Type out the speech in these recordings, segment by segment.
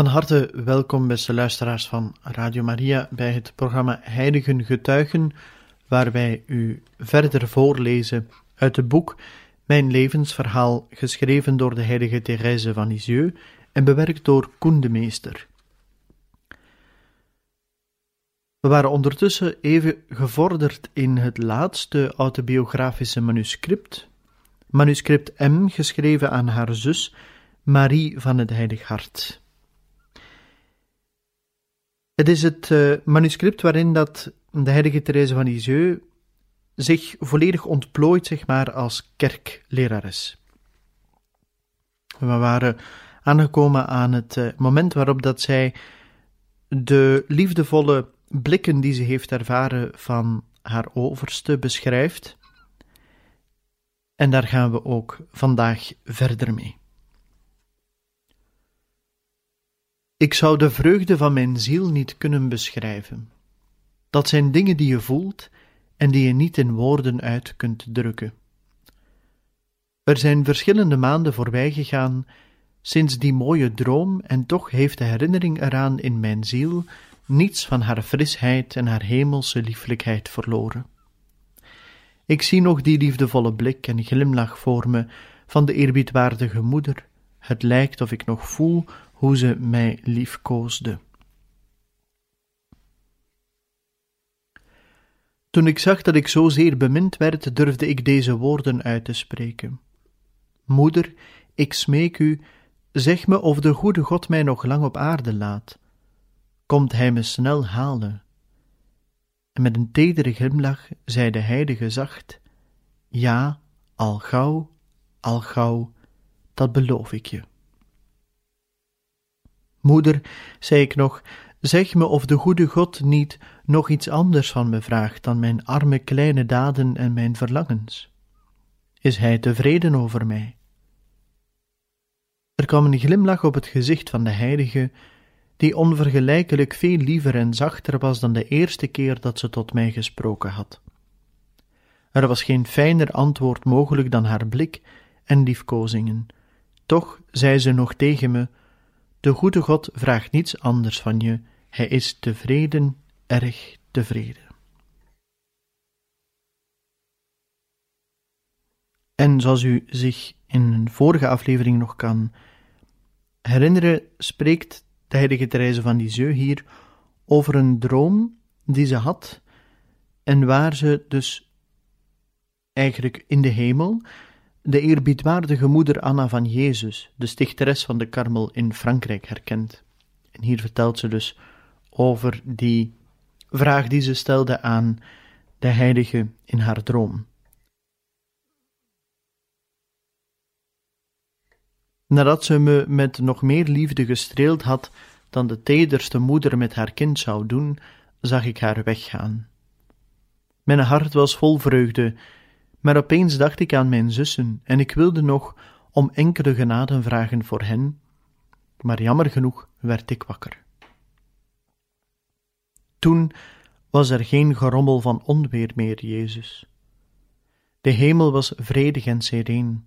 Van harte welkom, beste luisteraars van Radio Maria, bij het programma Heiligen Getuigen, waar wij u verder voorlezen uit het boek Mijn levensverhaal, geschreven door de heilige Thérèse van Lisieux en bewerkt door Koen de Meester. We waren ondertussen even gevorderd in het laatste autobiografische manuscript, manuscript M, geschreven aan haar zus Marie van het Heilig Hart. Het is het uh, manuscript waarin dat de heilige Therese van Lisieux zich volledig ontplooit, zeg maar, als kerklerares. We waren aangekomen aan het uh, moment waarop dat zij de liefdevolle blikken die ze heeft ervaren van haar overste beschrijft. En daar gaan we ook vandaag verder mee. Ik zou de vreugde van mijn ziel niet kunnen beschrijven. Dat zijn dingen die je voelt en die je niet in woorden uit kunt drukken. Er zijn verschillende maanden voorbij gegaan sinds die mooie droom, en toch heeft de herinnering eraan in mijn ziel niets van haar frisheid en haar hemelse lieflijkheid verloren. Ik zie nog die liefdevolle blik en glimlach voor me van de eerbiedwaardige moeder. Het lijkt of ik nog voel hoe ze mij liefkoosde. Toen ik zag dat ik zozeer bemind werd, durfde ik deze woorden uit te spreken. Moeder, ik smeek u, zeg me of de goede God mij nog lang op aarde laat. Komt hij me snel halen? En met een tedere glimlach zei de heilige zacht: Ja, al gauw, al gauw, dat beloof ik je. Moeder, zei ik nog, zeg me of de goede God niet nog iets anders van me vraagt dan mijn arme kleine daden en mijn verlangens. Is hij tevreden over mij? Er kwam een glimlach op het gezicht van de heilige, die onvergelijkelijk veel liever en zachter was dan de eerste keer dat ze tot mij gesproken had. Er was geen fijner antwoord mogelijk dan haar blik en liefkozingen. Toch zei ze nog tegen me: de goede God vraagt niets anders van je, hij is tevreden, erg tevreden. En zoals u zich in een vorige aflevering nog kan herinneren, spreekt de heilige Therese van Lisieux hier over een droom die ze had en waar ze dus eigenlijk in de hemel de eerbiedwaardige moeder Anna van Jezus, de stichteres van de Karmel in Frankrijk, herkent. En hier vertelt ze dus over die vraag die ze stelde aan de heilige in haar droom. Nadat ze me met nog meer liefde gestreeld had dan de tederste moeder met haar kind zou doen, zag ik haar weggaan. Mijn hart was vol vreugde maar opeens dacht ik aan mijn zussen en ik wilde nog om enkele genaden vragen voor hen, maar jammer genoeg werd ik wakker. Toen was er geen gerommel van onweer meer, Jezus. De hemel was vredig en sereen.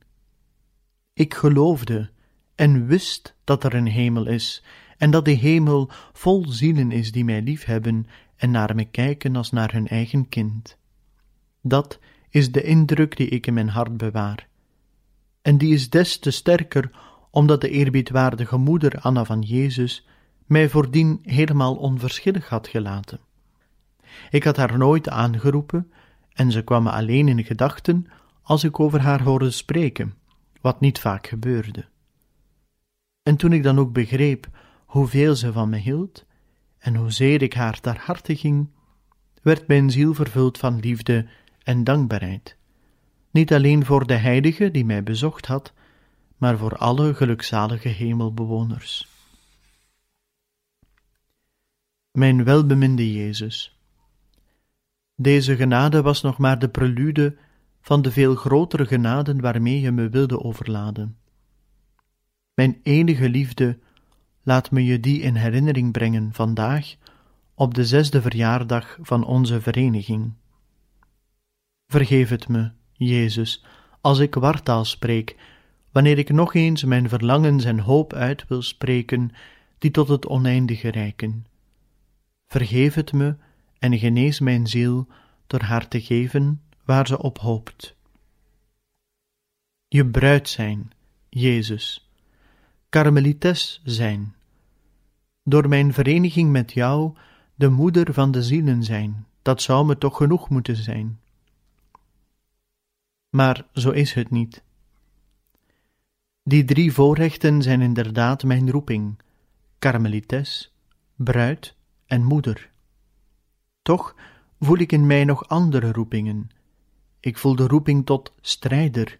Ik geloofde en wist dat er een hemel is, en dat de hemel vol zielen is die mij liefhebben en naar me kijken als naar hun eigen kind. Dat is de indruk die ik in mijn hart bewaar. En die is des te sterker omdat de eerbiedwaardige moeder Anna van Jezus mij voordien helemaal onverschillig had gelaten. Ik had haar nooit aangeroepen en ze kwam me alleen in gedachten als ik over haar hoorde spreken, wat niet vaak gebeurde. En toen ik dan ook begreep hoeveel ze van me hield en hoezeer ik haar ter harte ging, werd mijn ziel vervuld van liefde en dankbaarheid, niet alleen voor de heilige die mij bezocht had, maar voor alle gelukzalige hemelbewoners. Mijn welbeminde Jezus, deze genade was nog maar de prelude van de veel grotere genaden waarmee je me wilde overladen. Mijn enige liefde, laat me je die in herinnering brengen vandaag, op de zesde verjaardag van onze vereniging. Vergeef het me, Jezus, als ik wartaal spreek, wanneer ik nog eens mijn verlangens en hoop uit wil spreken, die tot het oneindige reiken. Vergeef het me en genees mijn ziel door haar te geven waar ze op hoopt. Je bruid zijn, Jezus, karmelites zijn, door mijn vereniging met jou de moeder van de zielen zijn, dat zou me toch genoeg moeten zijn. Maar zo is het niet. Die drie voorrechten zijn inderdaad mijn roeping: karmelites, bruid en moeder. Toch voel ik in mij nog andere roepingen. Ik voel de roeping tot strijder,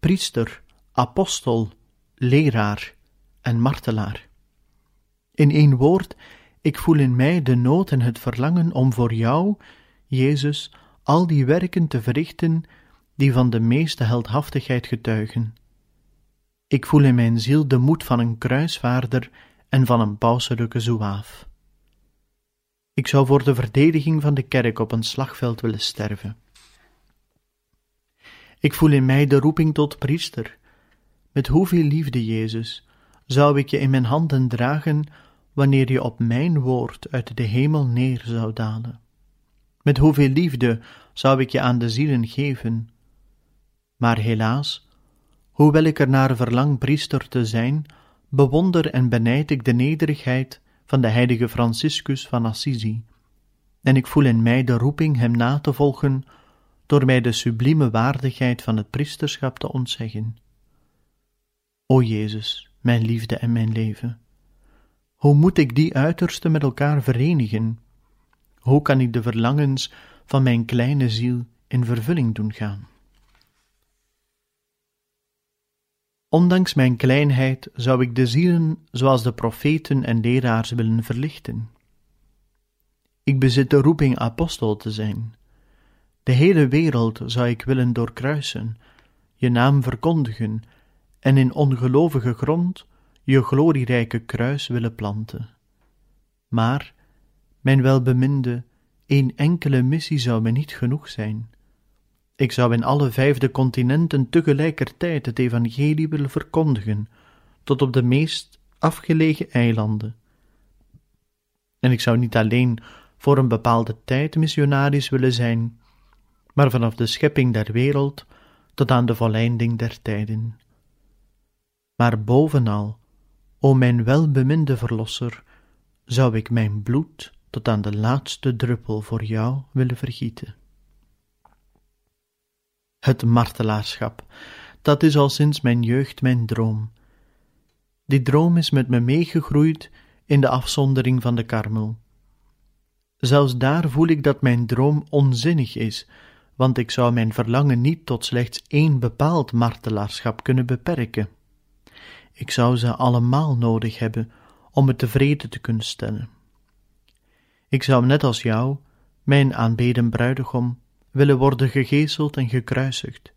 priester, apostel, leraar en martelaar. In één woord, ik voel in mij de nood en het verlangen om voor jou, Jezus, al die werken te verrichten die van de meeste heldhaftigheid getuigen. Ik voel in mijn ziel de moed van een kruisvaarder en van een pauselijke zouaaf. Ik zou voor de verdediging van de kerk op een slagveld willen sterven. Ik voel in mij de roeping tot priester. Met hoeveel liefde, Jezus, zou ik je in mijn handen dragen wanneer je op mijn woord uit de hemel neer zou dalen? Met hoeveel liefde zou ik je aan de zielen geven? Maar helaas, hoewel ik er naar verlang priester te zijn, bewonder en benijd ik de nederigheid van de heilige Franciscus van Assisi, en ik voel in mij de roeping hem na te volgen, door mij de sublieme waardigheid van het priesterschap te ontzeggen. O Jezus, mijn liefde en mijn leven, hoe moet ik die uitersten met elkaar verenigen? Hoe kan ik de verlangens van mijn kleine ziel in vervulling doen gaan? Ondanks mijn kleinheid zou ik de zielen zoals de profeten en leraars willen verlichten. Ik bezit de roeping apostel te zijn. De hele wereld zou ik willen doorkruisen, je naam verkondigen en in ongelovige grond je glorierijke kruis willen planten. Maar, mijn welbeminde, één enkele missie zou me niet genoeg zijn. Ik zou in alle vijfde continenten tegelijkertijd het evangelie willen verkondigen, tot op de meest afgelegen eilanden. En ik zou niet alleen voor een bepaalde tijd missionaris willen zijn, maar vanaf de schepping der wereld tot aan de volleinding der tijden. Maar bovenal, o mijn welbeminde Verlosser, zou ik mijn bloed tot aan de laatste druppel voor jou willen vergieten. Het martelaarschap, dat is al sinds mijn jeugd mijn droom. Die droom is met me meegegroeid in de afzondering van de karmel. Zelfs daar voel ik dat mijn droom onzinnig is, want ik zou mijn verlangen niet tot slechts één bepaald martelaarschap kunnen beperken. Ik zou ze allemaal nodig hebben om me tevreden te kunnen stellen. Ik zou net als jou, mijn aanbeden bruidegom, willen worden gegezeld en gekruisigd.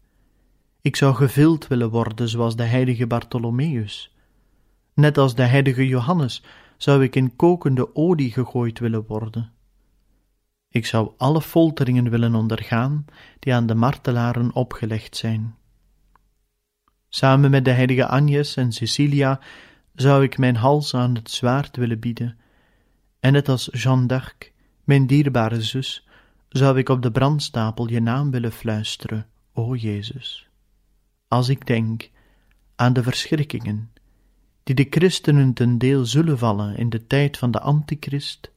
Ik zou gevild willen worden zoals de heilige Bartholomeus. Net als de heilige Johannes zou ik in kokende olie gegooid willen worden. Ik zou alle folteringen willen ondergaan die aan de martelaren opgelegd zijn. Samen met de heilige Agnes en Cecilia zou ik mijn hals aan het zwaard willen bieden, en net als Jeanne d'Arc, mijn dierbare zus, zou ik op de brandstapel je naam willen fluisteren, o Jezus. Als ik denk aan de verschrikkingen die de christenen ten deel zullen vallen in de tijd van de antichrist,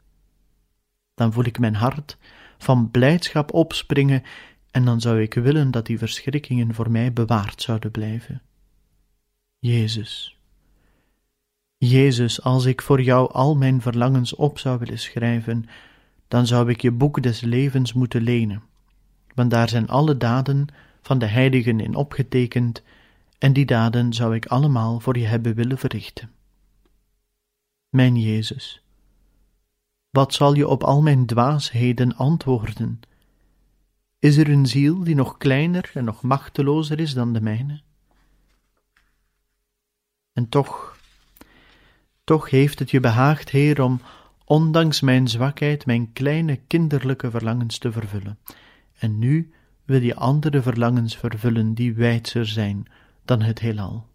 dan voel ik mijn hart van blijdschap opspringen en dan zou ik willen dat die verschrikkingen voor mij bewaard zouden blijven. Jezus, Jezus, als ik voor jou al mijn verlangens op zou willen schrijven, dan zou ik je boek des levens moeten lenen, want daar zijn alle daden van de heiligen in opgetekend, en die daden zou ik allemaal voor je hebben willen verrichten. Mijn Jezus, wat zal je op al mijn dwaasheden antwoorden? Is er een ziel die nog kleiner en nog machtelozer is dan de mijne? En toch, toch heeft het je behaagd, Heer, om, ondanks mijn zwakheid, mijn kleine kinderlijke verlangens te vervullen. En nu wil je andere verlangens vervullen die wijdser zijn dan het heelal.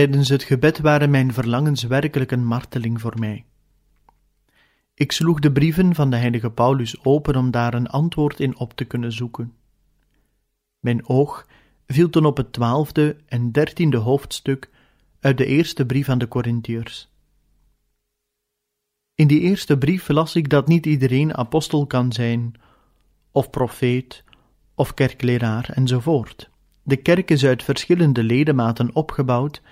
Tijdens het gebed waren mijn verlangens werkelijk een marteling voor mij. Ik sloeg de brieven van de heilige Paulus open om daar een antwoord in op te kunnen zoeken. Mijn oog viel toen op het twaalfde en dertiende hoofdstuk uit de eerste brief aan de Corinthiërs. In die eerste brief las ik dat niet iedereen apostel kan zijn, of profeet, of kerkleraar enzovoort. De kerk is uit verschillende ledematen opgebouwd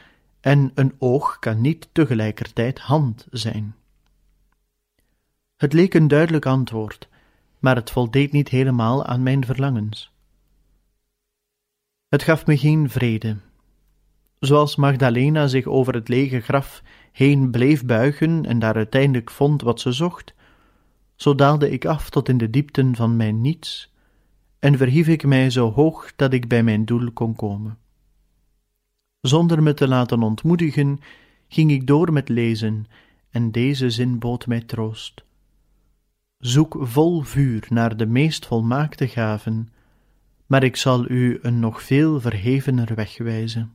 en een oog kan niet tegelijkertijd hand zijn. Het leek een duidelijk antwoord, maar het voldeed niet helemaal aan mijn verlangens. Het gaf me geen vrede. Zoals Magdalena zich over het lege graf heen bleef buigen en daar uiteindelijk vond wat ze zocht, zo daalde ik af tot in de diepten van mijn niets en verhief ik mij zo hoog dat ik bij mijn doel kon komen. Zonder me te laten ontmoedigen, ging ik door met lezen, en deze zin bood mij troost. Zoek vol vuur naar de meest volmaakte gaven, maar ik zal u een nog veel verhevener weg wijzen.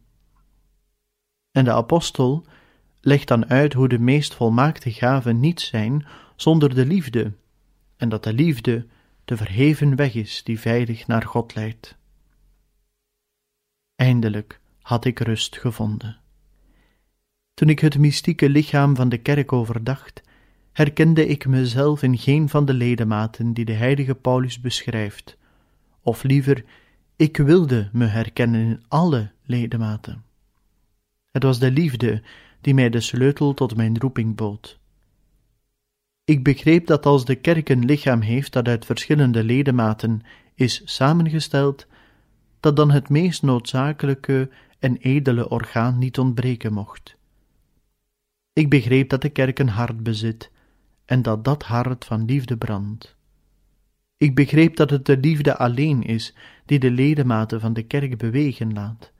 En de apostel legt dan uit hoe de meest volmaakte gaven niet zijn zonder de liefde, en dat de liefde de verheven weg is die veilig naar God leidt. Eindelijk had ik rust gevonden. Toen ik het mystieke lichaam van de kerk overdacht, herkende ik mezelf in geen van de ledematen die de heilige Paulus beschrijft, of liever, ik wilde me herkennen in alle ledematen. Het was de liefde die mij de sleutel tot mijn roeping bood. Ik begreep dat als de kerk een lichaam heeft dat uit verschillende ledematen is samengesteld, dat dan het meest noodzakelijke en edele orgaan niet ontbreken mocht. Ik begreep dat de kerk een hart bezit en dat dat hart van liefde brandt. Ik begreep dat het de liefde alleen is die de ledematen van de kerk bewegen laat,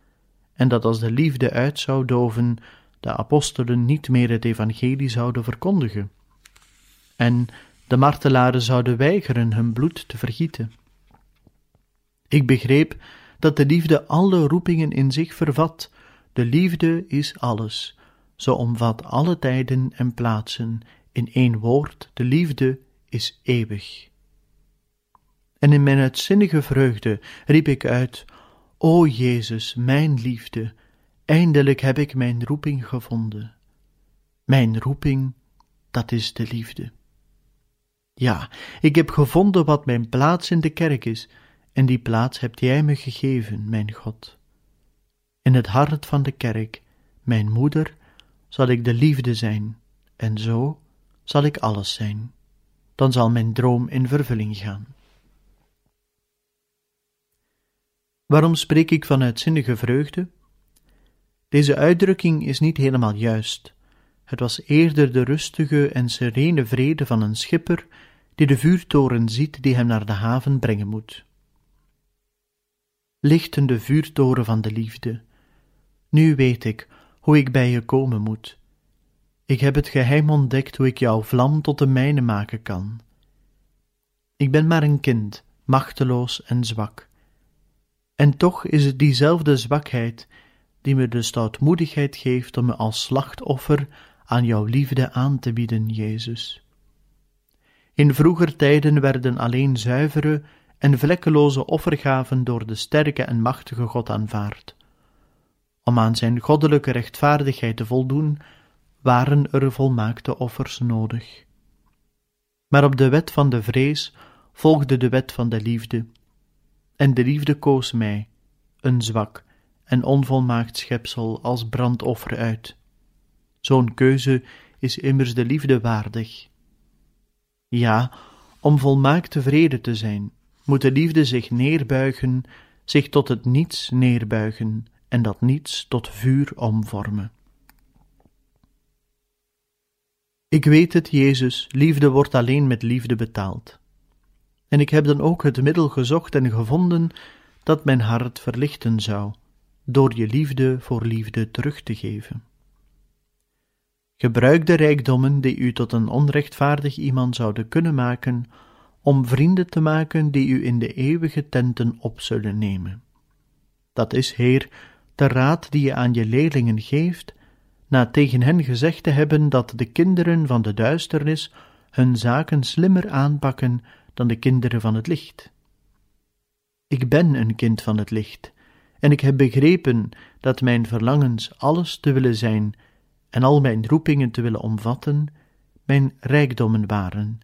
en dat als de liefde uit zou doven, de apostelen niet meer het evangelie zouden verkondigen, en de martelaren zouden weigeren hun bloed te vergieten. Ik begreep dat de liefde alle roepingen in zich vervat. De liefde is alles. Zo omvat alle tijden en plaatsen. In één woord, de liefde is eeuwig. En in mijn uitzinnige vreugde riep ik uit: O Jezus, mijn liefde, eindelijk heb ik mijn roeping gevonden. Mijn roeping, dat is de liefde. Ja, ik heb gevonden wat mijn plaats in de kerk is, en die plaats hebt jij me gegeven, mijn God. In het hart van de kerk, mijn moeder, zal ik de liefde zijn, en zo zal ik alles zijn. Dan zal mijn droom in vervulling gaan. Waarom spreek ik van uitzinnige vreugde? Deze uitdrukking is niet helemaal juist. Het was eerder de rustige en serene vrede van een schipper die de vuurtoren ziet die hem naar de haven brengen moet. Lichtende vuurtoren van de liefde, nu weet ik hoe ik bij je komen moet. Ik heb het geheim ontdekt hoe ik jouw vlam tot de mijne maken kan. Ik ben maar een kind, machteloos en zwak. En toch is het diezelfde zwakheid die me de stoutmoedigheid geeft om me als slachtoffer aan jouw liefde aan te bieden, Jezus. In vroeger tijden werden alleen zuivere en vlekkeloze offergaven door de sterke en machtige God aanvaard. Om aan zijn goddelijke rechtvaardigheid te voldoen, waren er volmaakte offers nodig. Maar op de wet van de vrees volgde de wet van de liefde, en de liefde koos mij, een zwak en onvolmaakt schepsel, als brandoffer uit. Zo'n keuze is immers de liefde waardig. Ja, om volmaakt tevreden te zijn, moet de liefde zich neerbuigen, zich tot het niets neerbuigen en dat niets tot vuur omvormen. Ik weet het, Jezus, liefde wordt alleen met liefde betaald. En ik heb dan ook het middel gezocht en gevonden dat mijn hart verlichten zou, door je liefde voor liefde terug te geven. Gebruik de rijkdommen die u tot een onrechtvaardig iemand zouden kunnen maken, om vrienden te maken die u in de eeuwige tenten op zullen nemen. Dat is, Heer, de raad die je aan je leerlingen geeft, na tegen hen gezegd te hebben dat de kinderen van de duisternis hun zaken slimmer aanpakken dan de kinderen van het licht. Ik ben een kind van het licht, en ik heb begrepen dat mijn verlangens alles te willen zijn en al mijn roepingen te willen omvatten, mijn rijkdommen waren,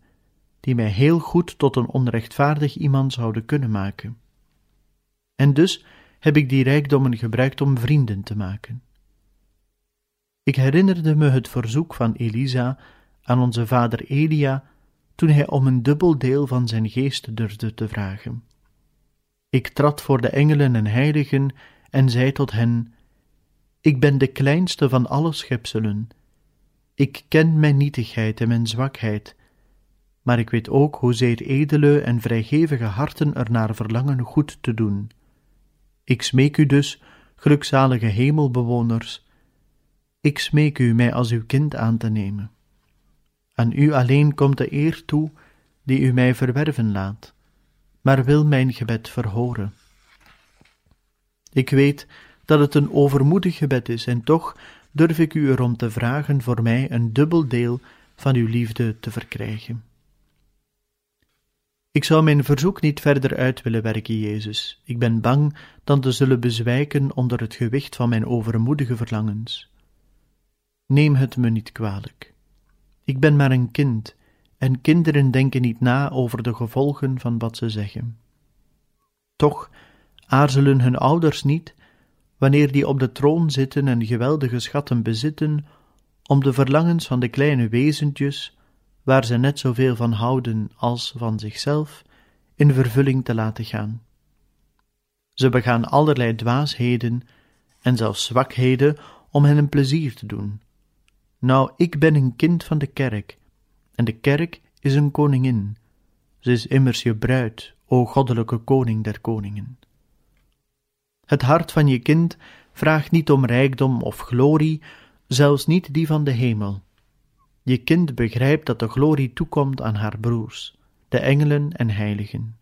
die mij heel goed tot een onrechtvaardig iemand zouden kunnen maken. En dus heb ik die rijkdommen gebruikt om vrienden te maken. Ik herinnerde me het verzoek van Elisa aan onze vader Elia toen hij om een dubbel deel van zijn geest durfde te vragen. Ik trad voor de engelen en heiligen en zei tot hen: Ik ben de kleinste van alle schepselen. Ik ken mijn nietigheid en mijn zwakheid, maar ik weet ook hoezeer edele en vrijgevige harten ernaar verlangen goed te doen. Ik smeek u dus, gelukzalige hemelbewoners, ik smeek u mij als uw kind aan te nemen. Aan u alleen komt de eer toe die u mij verwerven laat, maar wil mijn gebed verhoren. Ik weet dat het een overmoedig gebed is, en toch durf ik u erom te vragen voor mij een dubbel deel van uw liefde te verkrijgen. Ik zou mijn verzoek niet verder uit willen werken, Jezus. Ik ben bang dan te zullen bezwijken onder het gewicht van mijn overmoedige verlangens. Neem het me niet kwalijk. Ik ben maar een kind, en kinderen denken niet na over de gevolgen van wat ze zeggen. Toch aarzelen hun ouders niet, wanneer die op de troon zitten en geweldige schatten bezitten, om de verlangens van de kleine wezentjes, waar ze net zoveel van houden als van zichzelf, in vervulling te laten gaan. Ze begaan allerlei dwaasheden en zelfs zwakheden om hen een plezier te doen. Nou, ik ben een kind van de kerk, en de kerk is een koningin. Ze is immers je bruid, o goddelijke koning der koningen. Het hart van je kind vraagt niet om rijkdom of glorie, zelfs niet die van de hemel. Je kind begrijpt dat de glorie toekomt aan haar broers, de engelen en heiligen.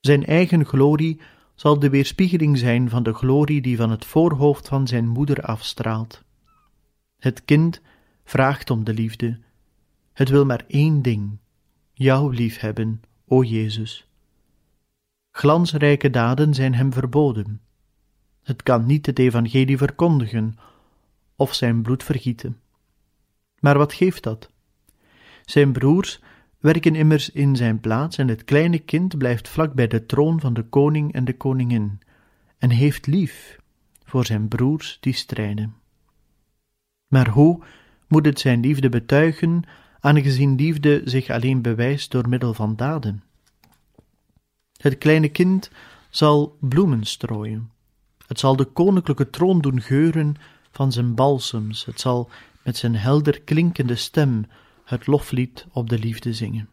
Zijn eigen glorie zal de weerspiegeling zijn van de glorie die van het voorhoofd van zijn moeder afstraalt. Het kind vraagt om de liefde. Het wil maar één ding: jou liefhebben, o Jezus. Glansrijke daden zijn hem verboden. Het kan niet het evangelie verkondigen of zijn bloed vergieten. Maar wat geeft dat? Zijn broers werken immers in zijn plaats en het kleine kind blijft vlak bij de troon van de koning en de koningin en heeft lief voor zijn broers die strijden. Maar hoe moet het zijn liefde betuigen, aangezien liefde zich alleen bewijst door middel van daden? Het kleine kind zal bloemen strooien. Het zal de koninklijke troon doen geuren van zijn balsems. Het zal met zijn helder klinkende stem het loflied op de liefde zingen.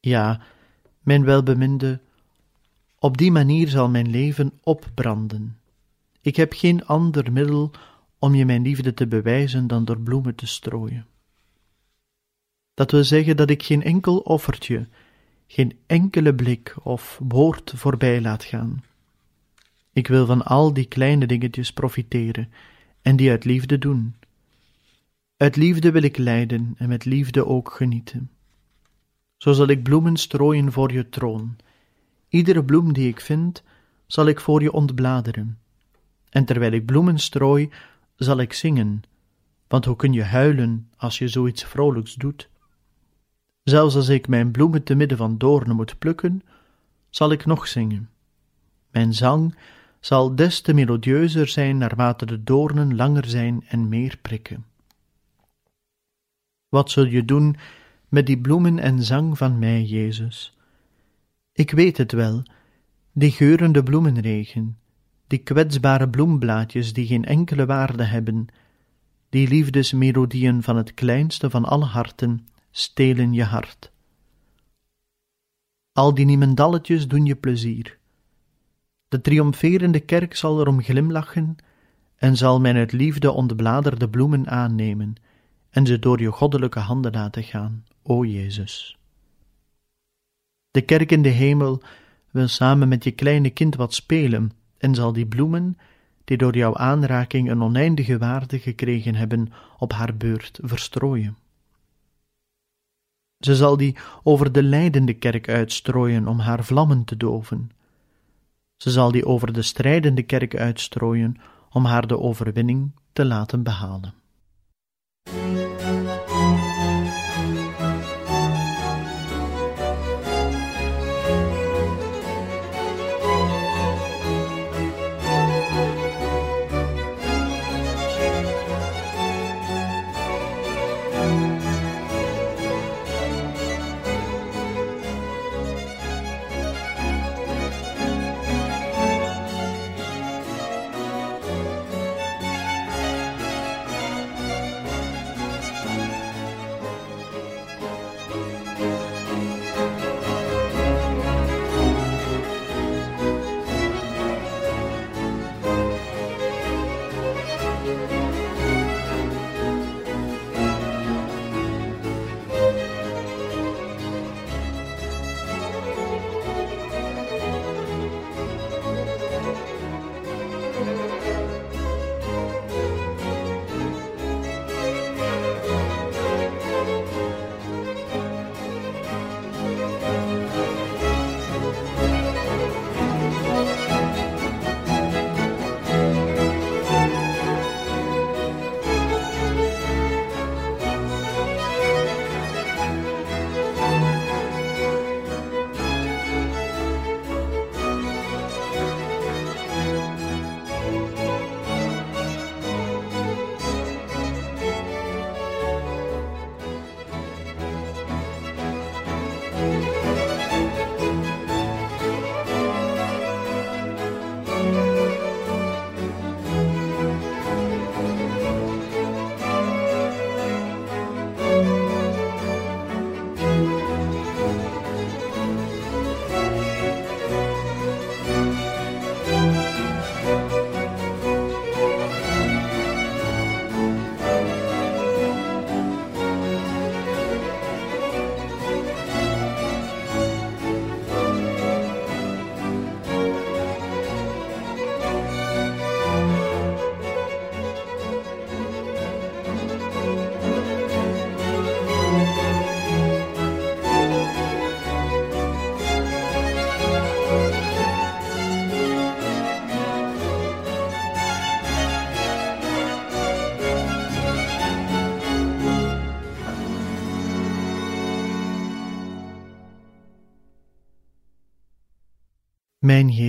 Ja, mijn welbeminde, op die manier zal mijn leven opbranden. Ik heb geen ander middel om je mijn liefde te bewijzen dan door bloemen te strooien. Dat wil zeggen dat ik geen enkel offertje, geen enkele blik of woord voorbij laat gaan. Ik wil van al die kleine dingetjes profiteren en die uit liefde doen. Uit liefde wil ik lijden en met liefde ook genieten. Zo zal ik bloemen strooien voor je troon. Iedere bloem die ik vind, zal ik voor je ontbladeren. En terwijl ik bloemen strooi, zal ik zingen, want hoe kun je huilen als je zoiets vrolijks doet? Zelfs als ik mijn bloemen te midden van doornen moet plukken, zal ik nog zingen. Mijn zang zal des te melodieuzer zijn naarmate de doornen langer zijn en meer prikken. Wat zul je doen met die bloemen en zang van mij, Jezus? Ik weet het wel, die geurende bloemenregen, die kwetsbare bloemblaadjes die geen enkele waarde hebben, die liefdesmelodieën van het kleinste van alle harten, stelen je hart. Al die niemendalletjes doen je plezier. De triomferende kerk zal erom glimlachen en zal mijn uit liefde ontbladerde bloemen aannemen en ze door je goddelijke handen laten gaan, o Jezus. De kerk in de hemel wil samen met je kleine kind wat spelen en zal die bloemen, die door jouw aanraking een oneindige waarde gekregen hebben, op haar beurt verstrooien. Ze zal die over de lijdende kerk uitstrooien om haar vlammen te doven. Ze zal die over de strijdende kerk uitstrooien om haar de overwinning te laten behalen.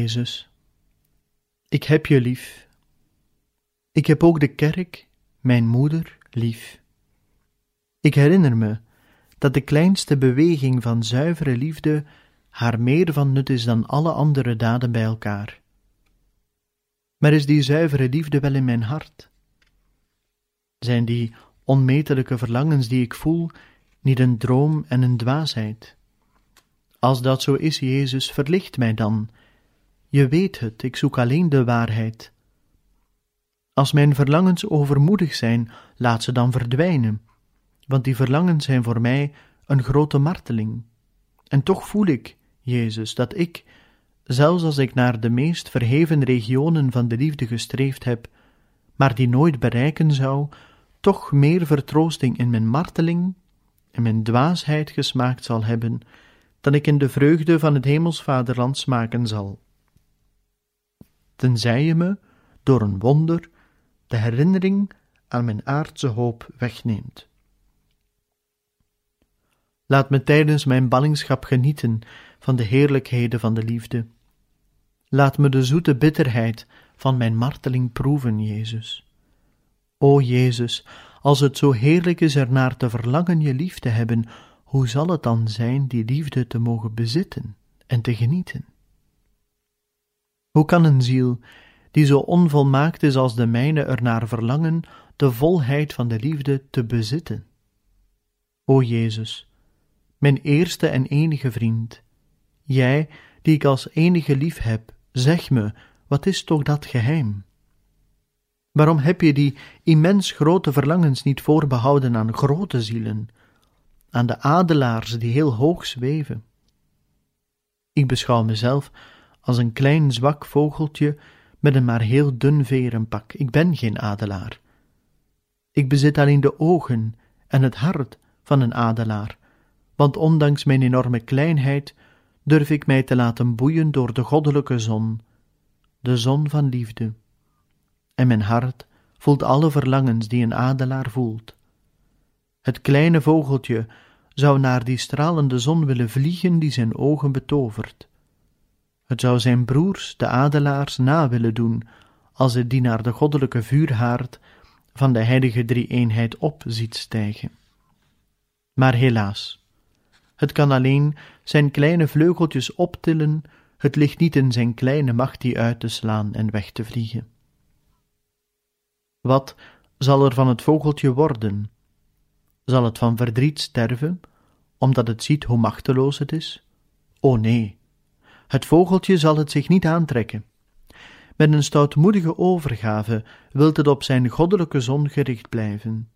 Jezus, ik heb je lief. Ik heb ook de kerk, mijn moeder, lief. Ik herinner me dat de kleinste beweging van zuivere liefde haar meer van nut is dan alle andere daden bij elkaar. Maar is die zuivere liefde wel in mijn hart? Zijn die onmetelijke verlangens die ik voel niet een droom en een dwaasheid? Als dat zo is, Jezus, verlicht mij dan. Je weet het, ik zoek alleen de waarheid. Als mijn verlangens overmoedig zijn, laat ze dan verdwijnen, want die verlangens zijn voor mij een grote marteling. En toch voel ik, Jezus, dat ik, zelfs als ik naar de meest verheven regionen van de liefde gestreefd heb, maar die nooit bereiken zou, toch meer vertroosting in mijn marteling en mijn dwaasheid gesmaakt zal hebben, dan ik in de vreugde van het hemelsvaderland smaken zal. Tenzij je me, door een wonder, de herinnering aan mijn aardse hoop wegneemt. Laat me tijdens mijn ballingschap genieten van de heerlijkheden van de liefde. Laat me de zoete bitterheid van mijn marteling proeven, Jezus. O Jezus, als het zo heerlijk is ernaar te verlangen je lief te hebben, hoe zal het dan zijn die liefde te mogen bezitten en te genieten? Hoe kan een ziel, die zo onvolmaakt is als de mijne, ernaar verlangen de volheid van de liefde te bezitten? O Jezus, mijn eerste en enige vriend, jij die ik als enige lief heb, zeg me, wat is toch dat geheim? Waarom heb je die immens grote verlangens niet voorbehouden aan grote zielen, aan de adelaars die heel hoog zweven? Ik beschouw mezelf als een klein zwak vogeltje met een maar heel dun verenpak. Ik ben geen adelaar. Ik bezit alleen de ogen en het hart van een adelaar, want ondanks mijn enorme kleinheid durf ik mij te laten boeien door de goddelijke zon, de zon van liefde. En mijn hart voelt alle verlangens die een adelaar voelt. Het kleine vogeltje zou naar die stralende zon willen vliegen die zijn ogen betovert. Het zou zijn broers, de adelaars, na willen doen, als het die naar de goddelijke vuurhaard van de heilige drie-eenheid op ziet stijgen. Maar helaas, het kan alleen zijn kleine vleugeltjes optillen, het ligt niet in zijn kleine macht die uit te slaan en weg te vliegen. Wat zal er van het vogeltje worden? Zal het van verdriet sterven, omdat het ziet hoe machteloos het is? O nee, het vogeltje zal het zich niet aantrekken. Met een stoutmoedige overgave wilt het op zijn goddelijke zon gericht blijven.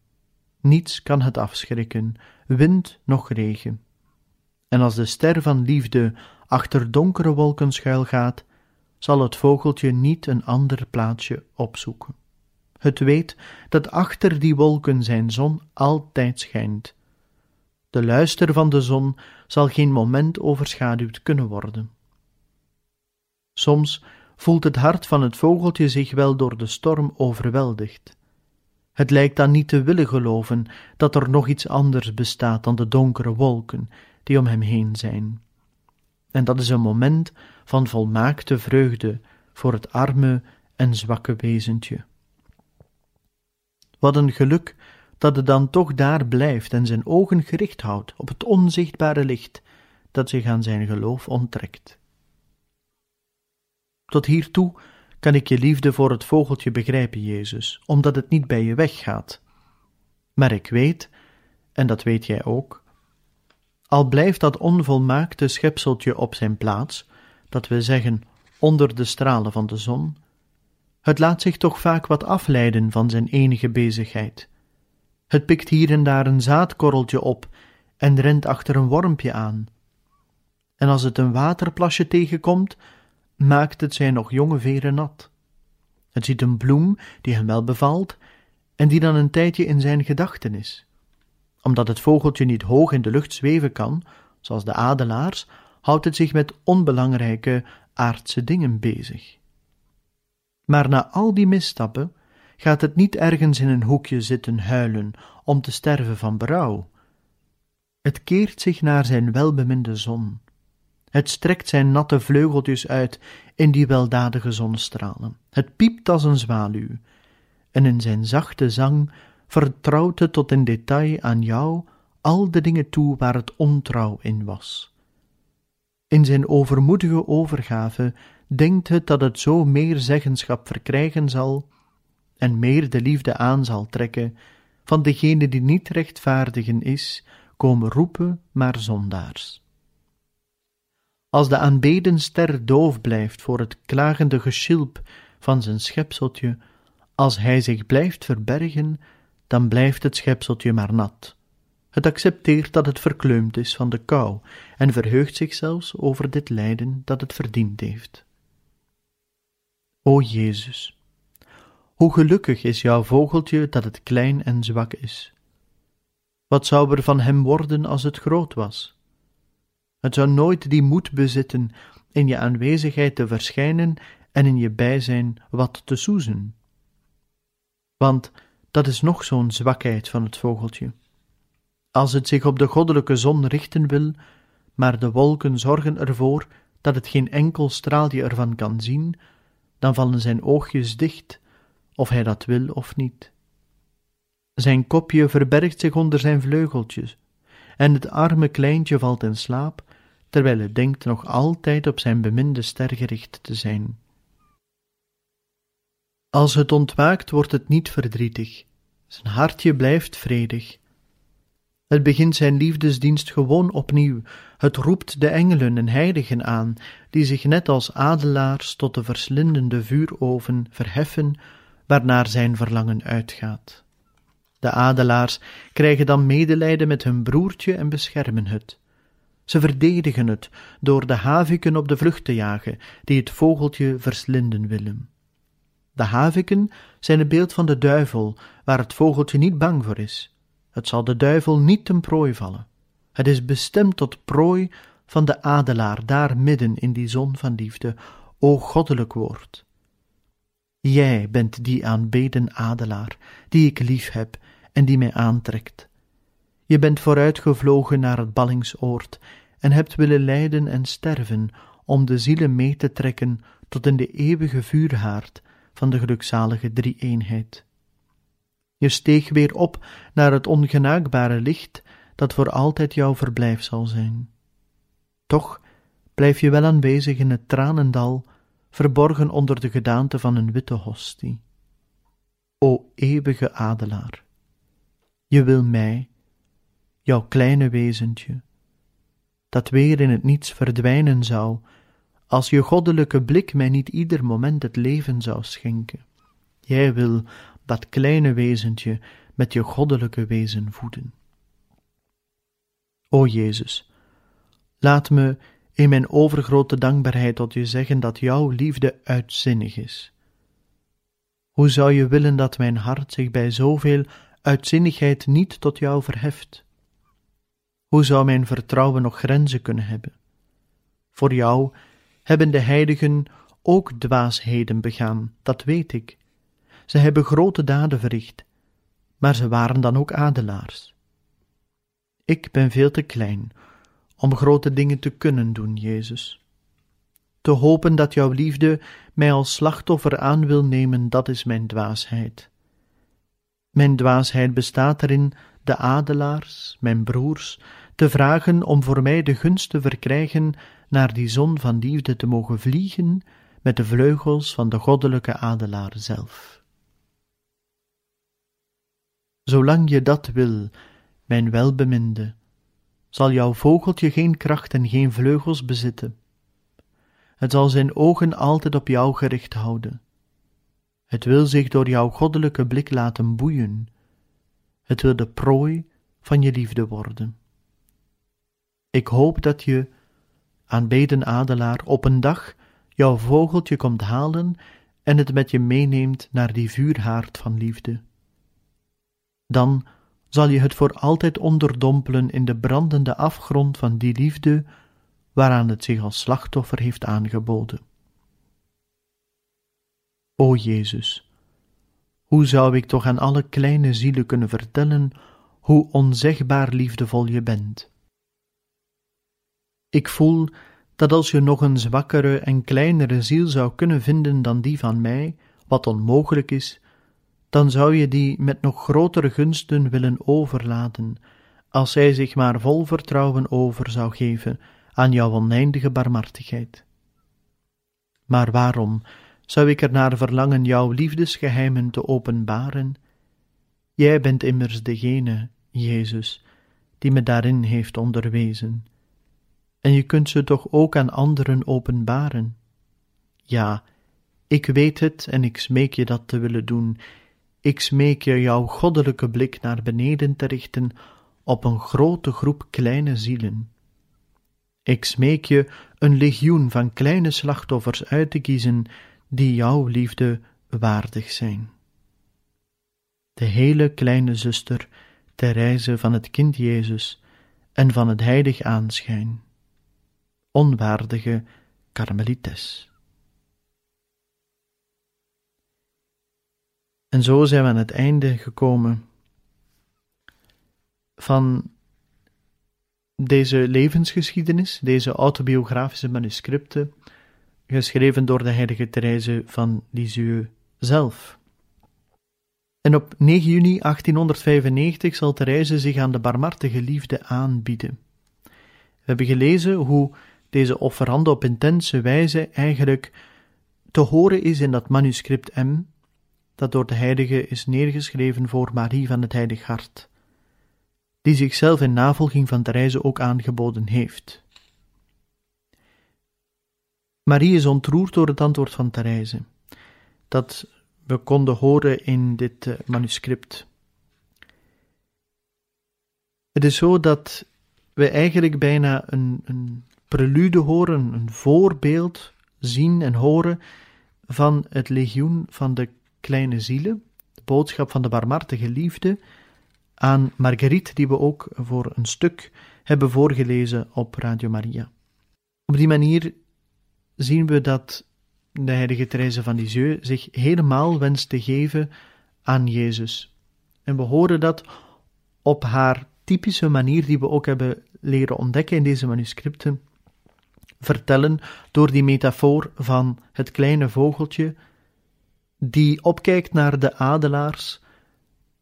Niets kan het afschrikken, wind noch regen. En als de ster van liefde achter donkere wolken schuilgaat, zal het vogeltje niet een ander plaatsje opzoeken. Het weet dat achter die wolken zijn zon altijd schijnt. De luister van de zon zal geen moment overschaduwd kunnen worden. Soms voelt het hart van het vogeltje zich wel door de storm overweldigd. Het lijkt dan niet te willen geloven dat er nog iets anders bestaat dan de donkere wolken die om hem heen zijn. En dat is een moment van volmaakte vreugde voor het arme en zwakke wezentje. Wat een geluk dat het dan toch daar blijft en zijn ogen gericht houdt op het onzichtbare licht dat zich aan zijn geloof onttrekt. Tot hiertoe kan ik je liefde voor het vogeltje begrijpen, Jezus, omdat het niet bij je weggaat. Maar ik weet, en dat weet jij ook, al blijft dat onvolmaakte schepseltje op zijn plaats, dat we zeggen onder de stralen van de zon, het laat zich toch vaak wat afleiden van zijn enige bezigheid. Het pikt hier en daar een zaadkorreltje op en rent achter een wormpje aan. En als het een waterplasje tegenkomt, maakt het zijn nog jonge veren nat. Het ziet een bloem die hem wel bevalt en die dan een tijdje in zijn gedachten is. Omdat het vogeltje niet hoog in de lucht zweven kan, zoals de adelaars, houdt het zich met onbelangrijke aardse dingen bezig. Maar na al die misstappen gaat het niet ergens in een hoekje zitten huilen om te sterven van berouw. Het keert zich naar zijn welbeminde zon Het strekt zijn natte vleugeltjes uit in die weldadige zonnestralen. Het piept als een zwaluw. En in zijn zachte zang vertrouwt het tot in detail aan jou al de dingen toe waar het ontrouw in was. In zijn overmoedige overgave denkt het dat het zo meer zeggenschap verkrijgen zal en meer de liefde aan zal trekken van degene die niet rechtvaardigen is, komen roepen maar zondaars. Als de aanbeden ster doof blijft voor het klagende geschilp van zijn schepseltje, als hij zich blijft verbergen, dan blijft het schepseltje maar nat. Het accepteert dat het verkleumd is van de kou en verheugt zich zelfs over dit lijden dat het verdiend heeft. O Jezus, hoe gelukkig is jouw vogeltje dat het klein en zwak is. Wat zou er van hem worden als het groot was? Het zou nooit die moed bezitten in je aanwezigheid te verschijnen en in je bijzijn wat te soezen. Want dat is nog zo'n zwakheid van het vogeltje. Als het zich op de goddelijke zon richten wil, maar de wolken zorgen ervoor dat het geen enkel straalje ervan kan zien, dan vallen zijn oogjes dicht, of hij dat wil of niet. Zijn kopje verbergt zich onder zijn vleugeltjes, en het arme kleintje valt in slaap, terwijl het denkt nog altijd op zijn beminde ster gericht te zijn. Als het ontwaakt, wordt het niet verdrietig, zijn hartje blijft vredig. Het begint zijn liefdesdienst gewoon opnieuw, het roept de engelen en heiligen aan, die zich net als adelaars tot de verslindende vuuroven verheffen, waarnaar zijn verlangen uitgaat. De adelaars krijgen dan medelijden met hun broertje en beschermen het. Ze verdedigen het door de haviken op de vlucht te jagen, die het vogeltje verslinden willen. De haviken zijn het beeld van de duivel, waar het vogeltje niet bang voor is. Het zal de duivel niet ten prooi vallen. Het is bestemd tot prooi van de adelaar daar midden in die zon van liefde, o goddelijk woord. Jij bent die aanbeden adelaar, die ik lief heb en die mij aantrekt. Je bent vooruitgevlogen naar het ballingsoord en hebt willen lijden en sterven om de zielen mee te trekken tot in de eeuwige vuurhaard van de gelukzalige drie-eenheid. Je steeg weer op naar het ongenaakbare licht dat voor altijd jouw verblijf zal zijn. Toch blijf je wel aanwezig in het tranendal, verborgen onder de gedaante van een witte hostie. O eeuwige adelaar, je wil mij, jouw kleine wezentje, dat weer in het niets verdwijnen zou, als je goddelijke blik mij niet ieder moment het leven zou schenken. Jij wil dat kleine wezentje met je goddelijke wezen voeden. O Jezus, laat me in mijn overgrote dankbaarheid tot je zeggen dat jouw liefde uitzinnig is. Hoe zou je willen dat mijn hart zich bij zoveel uitzinnigheid niet tot jou verheft? Hoe zou mijn vertrouwen nog grenzen kunnen hebben? Voor jou hebben de heiligen ook dwaasheden begaan, dat weet ik. Ze hebben grote daden verricht, maar ze waren dan ook adelaars. Ik ben veel te klein om grote dingen te kunnen doen, Jezus. Te hopen dat jouw liefde mij als slachtoffer aan wil nemen, dat is mijn dwaasheid. Mijn dwaasheid bestaat erin de adelaars, mijn broers, te vragen om voor mij de gunst te verkrijgen naar die zon van liefde te mogen vliegen met de vleugels van de goddelijke adelaar zelf. Zolang je dat wil, mijn welbeminde, zal jouw vogeltje geen kracht en geen vleugels bezitten. Het zal zijn ogen altijd op jou gericht houden. Het wil zich door jouw goddelijke blik laten boeien. Het wil de prooi van je liefde worden. Ik hoop dat je, aanbeden adelaar, op een dag jouw vogeltje komt halen en het met je meeneemt naar die vuurhaard van liefde. Dan zal je het voor altijd onderdompelen in de brandende afgrond van die liefde waaraan het zich als slachtoffer heeft aangeboden. O Jezus, hoe zou ik toch aan alle kleine zielen kunnen vertellen hoe onzegbaar liefdevol je bent? Ik voel dat als je nog een zwakkere en kleinere ziel zou kunnen vinden dan die van mij, wat onmogelijk is, dan zou je die met nog grotere gunsten willen overladen, als zij zich maar vol vertrouwen over zou geven aan jouw oneindige barmhartigheid. Maar waarom zou ik er naar verlangen jouw liefdesgeheimen te openbaren? Jij bent immers degene, Jezus, die me daarin heeft onderwezen. En je kunt ze toch ook aan anderen openbaren? Ja, ik weet het en ik smeek je dat te willen doen. Ik smeek je jouw goddelijke blik naar beneden te richten op een grote groep kleine zielen. Ik smeek je een legioen van kleine slachtoffers uit te kiezen die jouw liefde waardig zijn. De hele kleine zuster Therese van het kind Jezus en van het heilig aanschijn. Onwaardige karmelites. En zo zijn we aan het einde gekomen van deze levensgeschiedenis, deze autobiografische manuscripten, geschreven door de heilige Therese van Lisieux zelf. En op 9 juni 1895 zal Therese zich aan de barmhartige liefde aanbieden. We hebben gelezen hoe deze offerande op intense wijze eigenlijk te horen is in dat manuscript M, dat door de heilige is neergeschreven voor Marie van het Heilig Hart, die zichzelf in navolging van Therese ook aangeboden heeft. Marie is ontroerd door het antwoord van Therese, dat we konden horen in dit uh, manuscript. Het is zo dat we eigenlijk bijna een, een prelude horen, een voorbeeld zien en horen van het legioen van de kleine zielen, de boodschap van de barmhartige liefde, aan Marguerite, die we ook voor een stuk hebben voorgelezen op Radio Maria. Op die manier zien we dat de heilige Therese van Lisieux zich helemaal wenst te geven aan Jezus. En we horen dat op haar typische manier, die we ook hebben leren ontdekken in deze manuscripten, vertellen door die metafoor van het kleine vogeltje die opkijkt naar de adelaars,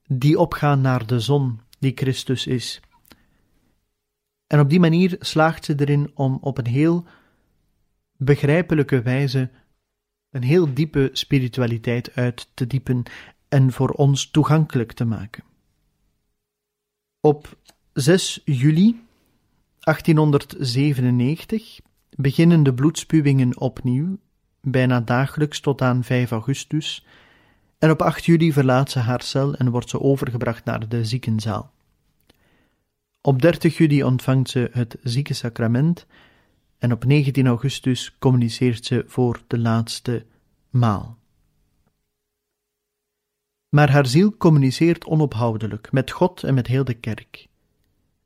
die opgaan naar de zon, die Christus is. En op die manier slaagt ze erin om op een heel begrijpelijke wijze een heel diepe spiritualiteit uit te diepen en voor ons toegankelijk te maken. Op 6 juli 1897 beginnen de bloedspuwingen opnieuw, bijna dagelijks tot aan 5 augustus, en op 8 juli verlaat ze haar cel en wordt ze overgebracht naar de ziekenzaal. Op 30 juli ontvangt ze het ziekensacrament en op 19 augustus communiceert ze voor de laatste maal. Maar haar ziel communiceert onophoudelijk met God en met heel de kerk.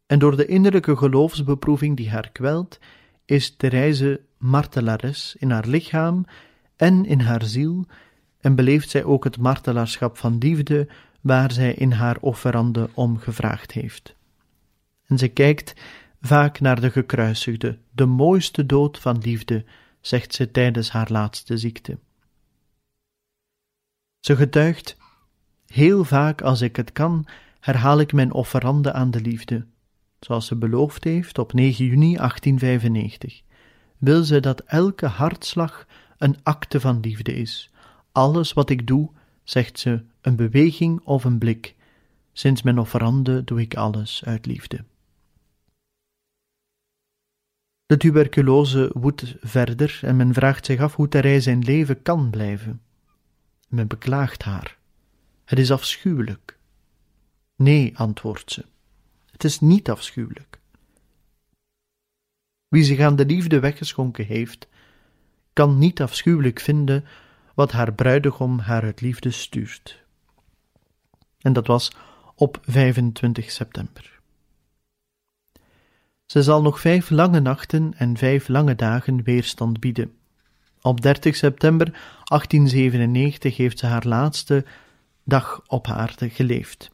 En door de innerlijke geloofsbeproeving die haar kwelt, is Therese martelares in haar lichaam en in haar ziel, en beleeft zij ook het martelaarschap van liefde, waar zij in haar offerande om gevraagd heeft. En ze kijkt vaak naar de gekruisigde, de mooiste dood van liefde, zegt ze tijdens haar laatste ziekte. Ze getuigt, heel vaak als ik het kan, herhaal ik mijn offerande aan de liefde, zoals ze beloofd heeft op 9 juni 1895. Wil ze dat elke hartslag een acte van liefde is. Alles wat ik doe, zegt ze, een beweging of een blik. Sinds mijn offerande doe ik alles uit liefde. De tuberculose woedt verder en men vraagt zich af hoe Therese zijn leven kan blijven. Men beklaagt haar. Het is afschuwelijk. Nee, antwoordt ze. Het is niet afschuwelijk. Wie zich aan de liefde weggeschonken heeft, kan niet afschuwelijk vinden wat haar bruidegom haar uit liefde stuurt. En dat was op 25 september. Ze zal nog vijf lange nachten en vijf lange dagen weerstand bieden. Op 30 september 1897 heeft ze haar laatste dag op aarde geleefd.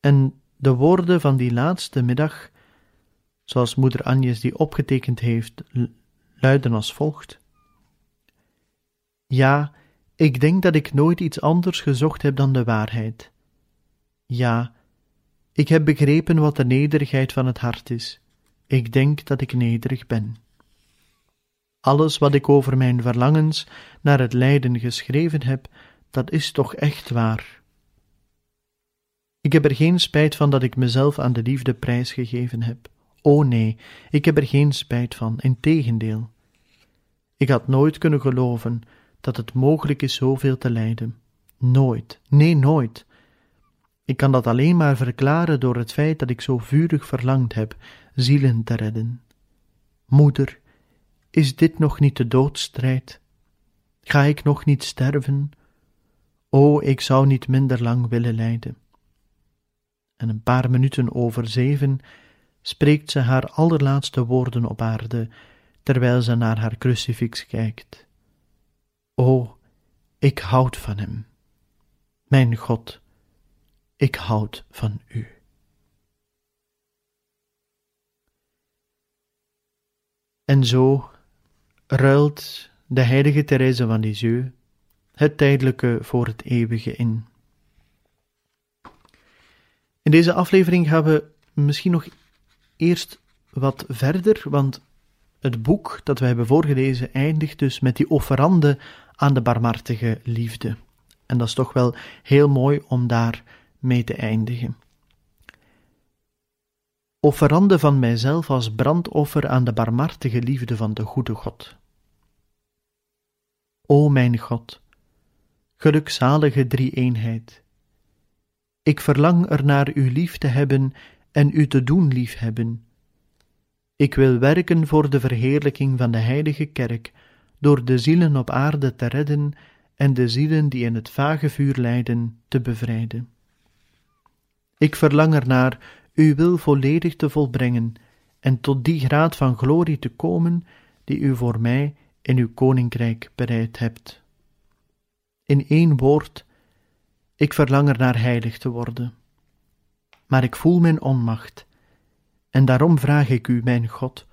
En de woorden van die laatste middag zoals moeder Agnes die opgetekend heeft, luiden als volgt. Ja, ik denk dat ik nooit iets anders gezocht heb dan de waarheid. Ja, ik heb begrepen wat de nederigheid van het hart is. Ik denk dat ik nederig ben. Alles wat ik over mijn verlangens naar het lijden geschreven heb, dat is toch echt waar. Ik heb er geen spijt van dat ik mezelf aan de liefde prijsgegeven heb. O nee, ik heb er geen spijt van, integendeel. Ik had nooit kunnen geloven dat het mogelijk is zoveel te lijden. Nooit, nee, nooit. Ik kan dat alleen maar verklaren door het feit dat ik zo vurig verlangd heb zielen te redden. Moeder, is dit nog niet de doodstrijd? Ga ik nog niet sterven? O, ik zou niet minder lang willen lijden. En een paar minuten over zeven spreekt ze haar allerlaatste woorden op aarde, terwijl ze naar haar crucifix kijkt. O, ik houd van hem. Mijn God, ik houd van u. En zo ruilt de heilige Therese van Lisieux het tijdelijke voor het eeuwige in. In deze aflevering gaan we misschien nog eerst wat verder, want het boek dat we hebben voorgelezen eindigt dus met die offerande aan de barmhartige liefde. En dat is toch wel heel mooi om daar mee te eindigen. Offerande van mijzelf als brandoffer aan de barmhartige liefde van de goede God. O mijn God, gelukzalige drie-eenheid, ik verlang er naar u lief te hebben en u te doen liefhebben. Ik wil werken voor de verheerlijking van de heilige kerk, door de zielen op aarde te redden en de zielen die in het vage vuur lijden te bevrijden. Ik verlang ernaar uw wil volledig te volbrengen en tot die graad van glorie te komen die u voor mij in uw koninkrijk bereid hebt. In één woord, ik verlang er naar heilig te worden. Maar ik voel mijn onmacht, en daarom vraag ik u, mijn God,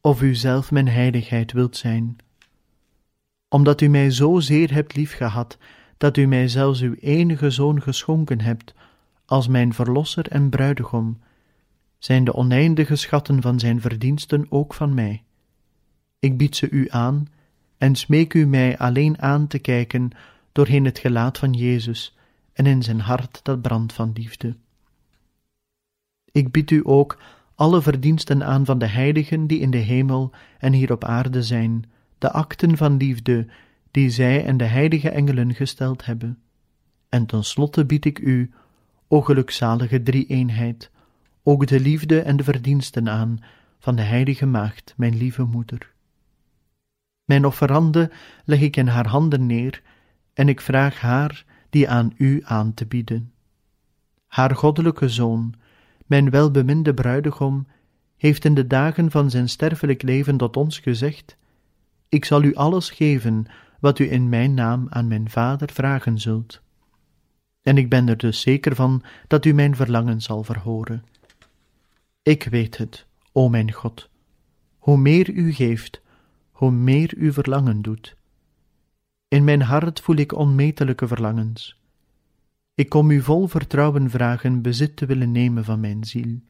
of u zelf mijn heiligheid wilt zijn. Omdat u mij zo zeer hebt liefgehad, dat u mij zelfs uw enige zoon geschonken hebt, als mijn verlosser en bruidegom, zijn de oneindige schatten van zijn verdiensten ook van mij. Ik bied ze u aan en smeek u mij alleen aan te kijken doorheen het gelaat van Jezus en in zijn hart dat brandt van liefde. Ik bied u ook alle verdiensten aan van de heiligen die in de hemel en hier op aarde zijn, de akten van liefde die zij en de heilige engelen gesteld hebben. En tenslotte bied ik u, o gelukzalige drie-eenheid, ook de liefde en de verdiensten aan van de heilige maagd, mijn lieve moeder. Mijn offerande leg ik in haar handen neer, en ik vraag haar die aan u aan te bieden. Haar goddelijke zoon, mijn welbeminde bruidegom, heeft in de dagen van zijn sterfelijk leven tot ons gezegd: Ik zal u alles geven wat u in mijn naam aan mijn vader vragen zult. En ik ben er dus zeker van dat u mijn verlangen zal verhoren. Ik weet het, o mijn God. Hoe meer u geeft, hoe meer u verlangen doet. In mijn hart voel ik onmetelijke verlangens. Ik kom u vol vertrouwen vragen bezit te willen nemen van mijn ziel.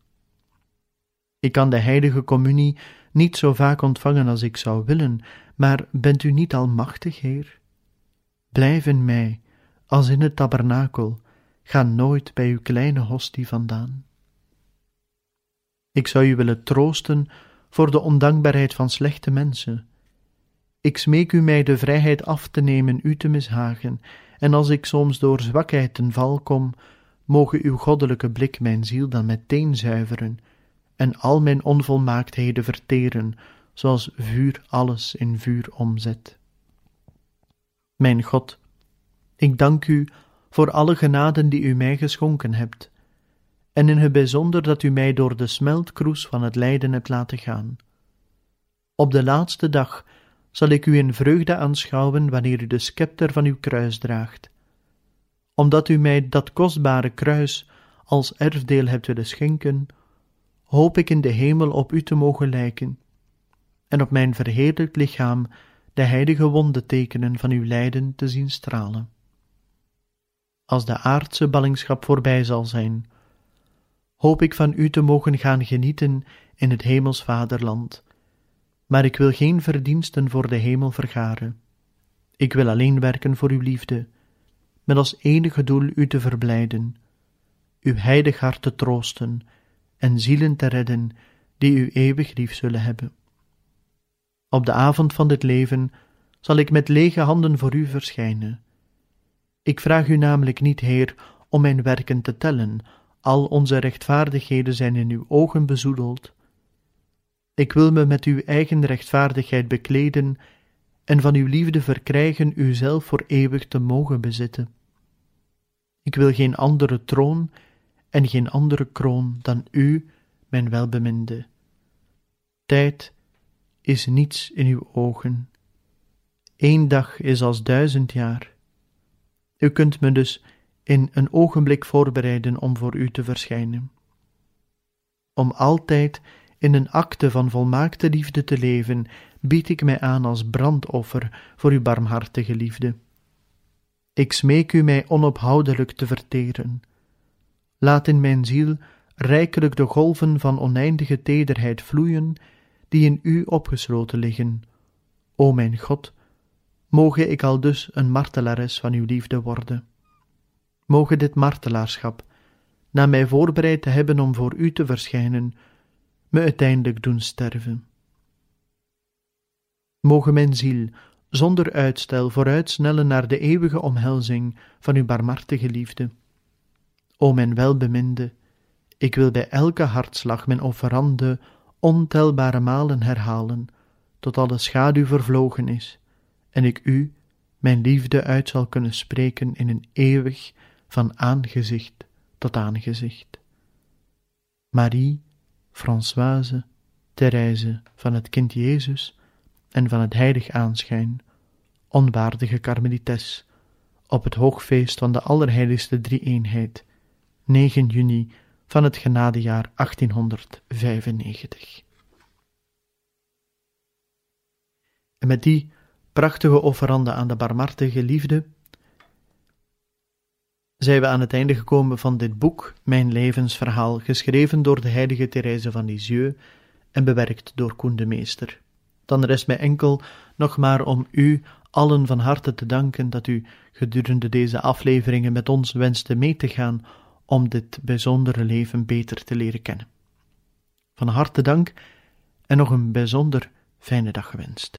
Ik kan de heilige communie niet zo vaak ontvangen als ik zou willen, maar bent u niet almachtig, Heer? Blijf in mij, als in het tabernakel, ga nooit bij uw kleine hostie vandaan. Ik zou u willen troosten voor de ondankbaarheid van slechte mensen. Ik smeek u mij de vrijheid af te nemen u te mishagen, en als ik soms door zwakheid ten val kom, moge uw goddelijke blik mijn ziel dan meteen zuiveren en al mijn onvolmaaktheden verteren, zoals vuur alles in vuur omzet. Mijn God, ik dank u voor alle genaden die u mij geschonken hebt, en in het bijzonder dat u mij door de smeltkroes van het lijden hebt laten gaan. Op de laatste dag zal ik u in vreugde aanschouwen wanneer u de scepter van uw kruis draagt. Omdat u mij dat kostbare kruis als erfdeel hebt willen schenken, hoop ik in de hemel op u te mogen lijken, en op mijn verheerlijkt lichaam de heilige wondentekenen van uw lijden te zien stralen. Als de aardse ballingschap voorbij zal zijn, hoop ik van u te mogen gaan genieten in het hemels vaderland, maar ik wil geen verdiensten voor de hemel vergaren. Ik wil alleen werken voor uw liefde, met als enige doel u te verblijden, uw heilig hart te troosten en zielen te redden die u eeuwig lief zullen hebben. Op de avond van dit leven zal ik met lege handen voor u verschijnen. Ik vraag u namelijk niet, Heer, om mijn werken te tellen, al onze rechtvaardigheden zijn in uw ogen bezoedeld. Ik wil me met uw eigen rechtvaardigheid bekleden en van uw liefde verkrijgen uzelf voor eeuwig te mogen bezitten. Ik wil geen andere troon en geen andere kroon dan u, mijn welbeminde. Tijd is niets in uw ogen. Eén dag is als duizend jaar. U kunt me dus in een ogenblik voorbereiden om voor u te verschijnen. Om altijd in een akte van volmaakte liefde te leven, bied ik mij aan als brandoffer voor uw barmhartige liefde. Ik smeek u mij onophoudelijk te verteren. Laat in mijn ziel rijkelijk de golven van oneindige tederheid vloeien, die in u opgesloten liggen. O mijn God, moge ik al dus een martelares van uw liefde worden. Moge dit martelaarschap, na mij voorbereid te hebben om voor u te verschijnen, me uiteindelijk doen sterven. Moge mijn ziel zonder uitstel vooruitsnellen naar de eeuwige omhelzing van uw barmhartige liefde. O mijn welbeminde, ik wil bij elke hartslag mijn offerande ontelbare malen herhalen, tot alle schaduw vervlogen is, en ik u, mijn liefde, uit zal kunnen spreken in een eeuwig van aangezicht tot aangezicht. Marie, Françoise, Therese van het kind Jezus en van het heilig aanschijn, onwaardige karmelites, op het hoogfeest van de Allerheiligste Drie-eenheid, 9 juni van het genadejaar 1895. En met die prachtige offerande aan de barmhartige liefde zijn we aan het einde gekomen van dit boek, Mijn levensverhaal, geschreven door de heilige Therese van Lisieux en bewerkt door Koen de Meester. Dan rest mij enkel nog maar om u allen van harte te danken dat u gedurende deze afleveringen met ons wenste mee te gaan om dit bijzondere leven beter te leren kennen. Van harte dank en nog een bijzonder fijne dag gewenst.